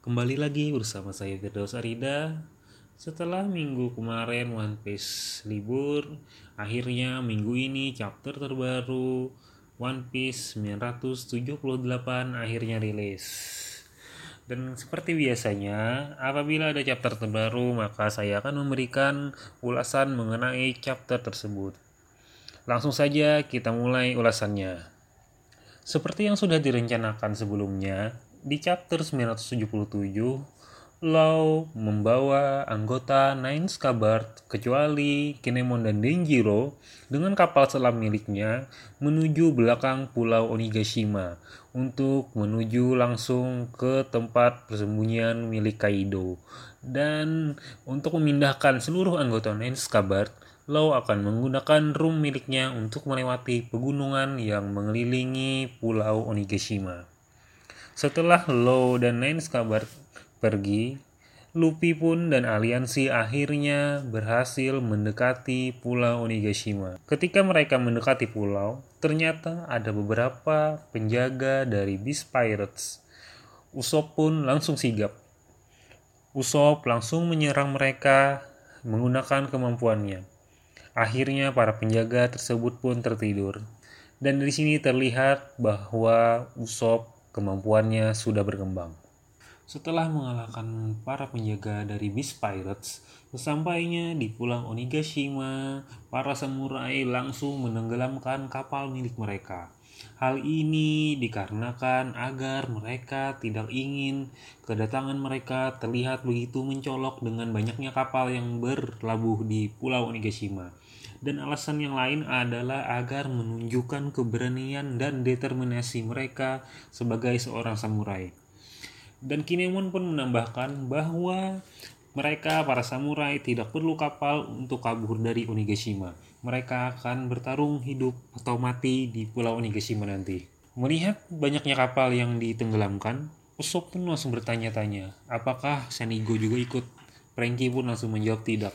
Kembali lagi bersama saya Firdaus Arida Setelah minggu kemarin One Piece libur Akhirnya minggu ini chapter terbaru One Piece 978 akhirnya rilis dan seperti biasanya, apabila ada chapter terbaru, maka saya akan memberikan ulasan mengenai chapter tersebut. Langsung saja kita mulai ulasannya. Seperti yang sudah direncanakan sebelumnya, di chapter 977, Law membawa anggota Nine Scabbard kecuali Kinemon dan Denjiro dengan kapal selam miliknya menuju belakang pulau Onigashima untuk menuju langsung ke tempat persembunyian milik Kaido. Dan untuk memindahkan seluruh anggota Nine Scabbard, Law akan menggunakan room miliknya untuk melewati pegunungan yang mengelilingi pulau Onigashima. Setelah Law dan Nine Scabbard pergi, Luffy pun dan aliansi akhirnya berhasil mendekati pulau Onigashima. Ketika mereka mendekati pulau, ternyata ada beberapa penjaga dari Beast Pirates. Usopp pun langsung sigap. Usopp langsung menyerang mereka menggunakan kemampuannya. Akhirnya para penjaga tersebut pun tertidur. Dan di sini terlihat bahwa Usopp kemampuannya sudah berkembang. Setelah mengalahkan para penjaga dari Beast Pirates, sesampainya di pulau Onigashima, para samurai langsung menenggelamkan kapal milik mereka. Hal ini dikarenakan agar mereka tidak ingin kedatangan mereka terlihat begitu mencolok dengan banyaknya kapal yang berlabuh di pulau Onigashima. Dan alasan yang lain adalah agar menunjukkan keberanian dan determinasi mereka sebagai seorang samurai. Dan Kinemon pun menambahkan bahwa mereka para samurai tidak perlu kapal untuk kabur dari Onigashima. Mereka akan bertarung hidup atau mati di pulau Onigashima nanti. Melihat banyaknya kapal yang ditenggelamkan, Usopp pun langsung bertanya-tanya, apakah Sanigo juga ikut? Franky pun langsung menjawab tidak.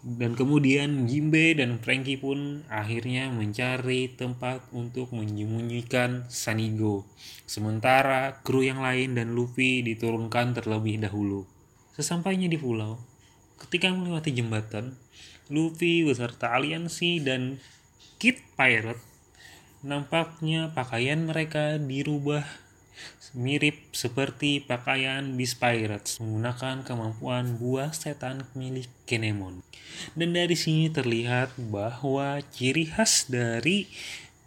Dan kemudian Jimbe dan Franky pun akhirnya mencari tempat untuk menyembunyikan Sanigo. Sementara kru yang lain dan Luffy diturunkan terlebih dahulu. Sesampainya di pulau, ketika melewati jembatan, Luffy beserta aliansi dan Kid Pirate nampaknya pakaian mereka dirubah mirip seperti pakaian Beast Pirates menggunakan kemampuan buah setan milik Kinemon. Dan dari sini terlihat bahwa ciri khas dari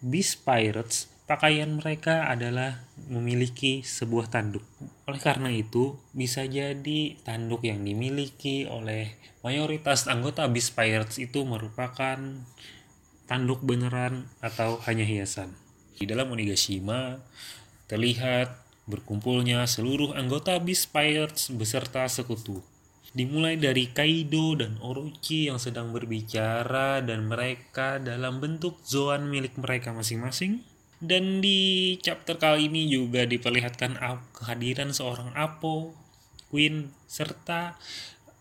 Beast Pirates pakaian mereka adalah memiliki sebuah tanduk. Oleh karena itu, bisa jadi tanduk yang dimiliki oleh mayoritas anggota Beast Pirates itu merupakan tanduk beneran atau hanya hiasan. Di dalam Onigashima terlihat berkumpulnya seluruh anggota Beast Pirates beserta sekutu. Dimulai dari Kaido dan Orochi yang sedang berbicara dan mereka dalam bentuk zoan milik mereka masing-masing. Dan di chapter kali ini juga diperlihatkan kehadiran seorang Apo, Queen, serta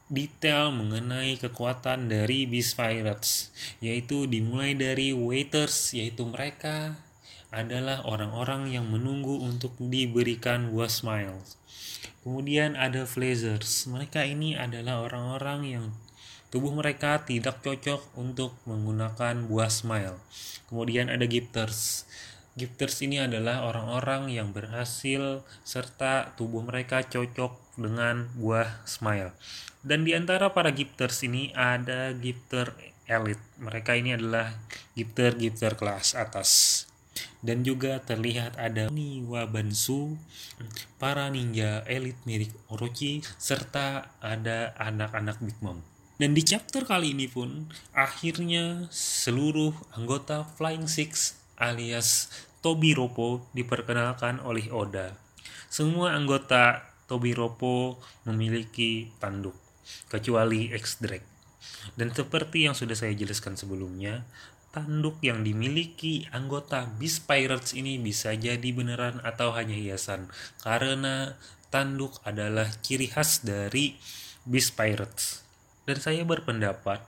detail mengenai kekuatan dari Beast Pirates, yaitu dimulai dari waiters, yaitu mereka adalah orang-orang yang menunggu untuk diberikan buah smiles. Kemudian ada flazers. Mereka ini adalah orang-orang yang tubuh mereka tidak cocok untuk menggunakan buah smile. Kemudian ada gifters. Gifters ini adalah orang-orang yang berhasil serta tubuh mereka cocok dengan buah smile. Dan di antara para gifters ini ada gifter elite. Mereka ini adalah gifter-gifter kelas atas dan juga terlihat ada Niwa Bansu, para ninja elit milik Orochi, serta ada anak-anak Big Mom. Dan di chapter kali ini pun, akhirnya seluruh anggota Flying Six alias Tobi Ropo diperkenalkan oleh Oda. Semua anggota Tobi Ropo memiliki tanduk, kecuali X-Drake. Dan seperti yang sudah saya jelaskan sebelumnya, tanduk yang dimiliki anggota Beast Pirates ini bisa jadi beneran atau hanya hiasan karena tanduk adalah ciri khas dari Beast Pirates. Dan saya berpendapat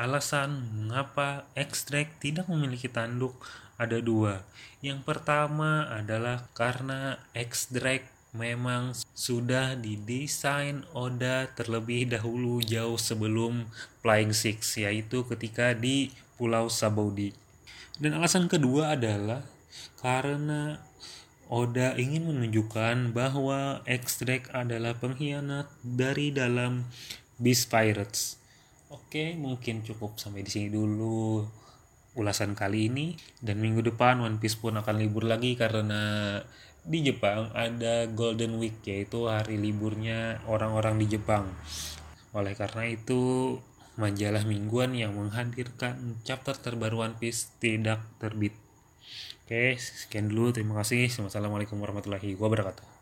alasan mengapa Extract tidak memiliki tanduk ada dua. Yang pertama adalah karena Extract memang sudah didesain Oda terlebih dahulu jauh sebelum Flying Six yaitu ketika di Pulau Sabaudi. Dan alasan kedua adalah karena Oda ingin menunjukkan bahwa X-Drake adalah pengkhianat dari dalam Beast Pirates. Oke, mungkin cukup sampai di sini dulu ulasan kali ini dan minggu depan One Piece pun akan libur lagi karena di Jepang ada Golden Week yaitu hari liburnya orang-orang di Jepang. Oleh karena itu majalah mingguan yang menghadirkan chapter terbaru One Piece tidak terbit. Oke, sekian dulu. Terima kasih. Wassalamualaikum warahmatullahi wabarakatuh.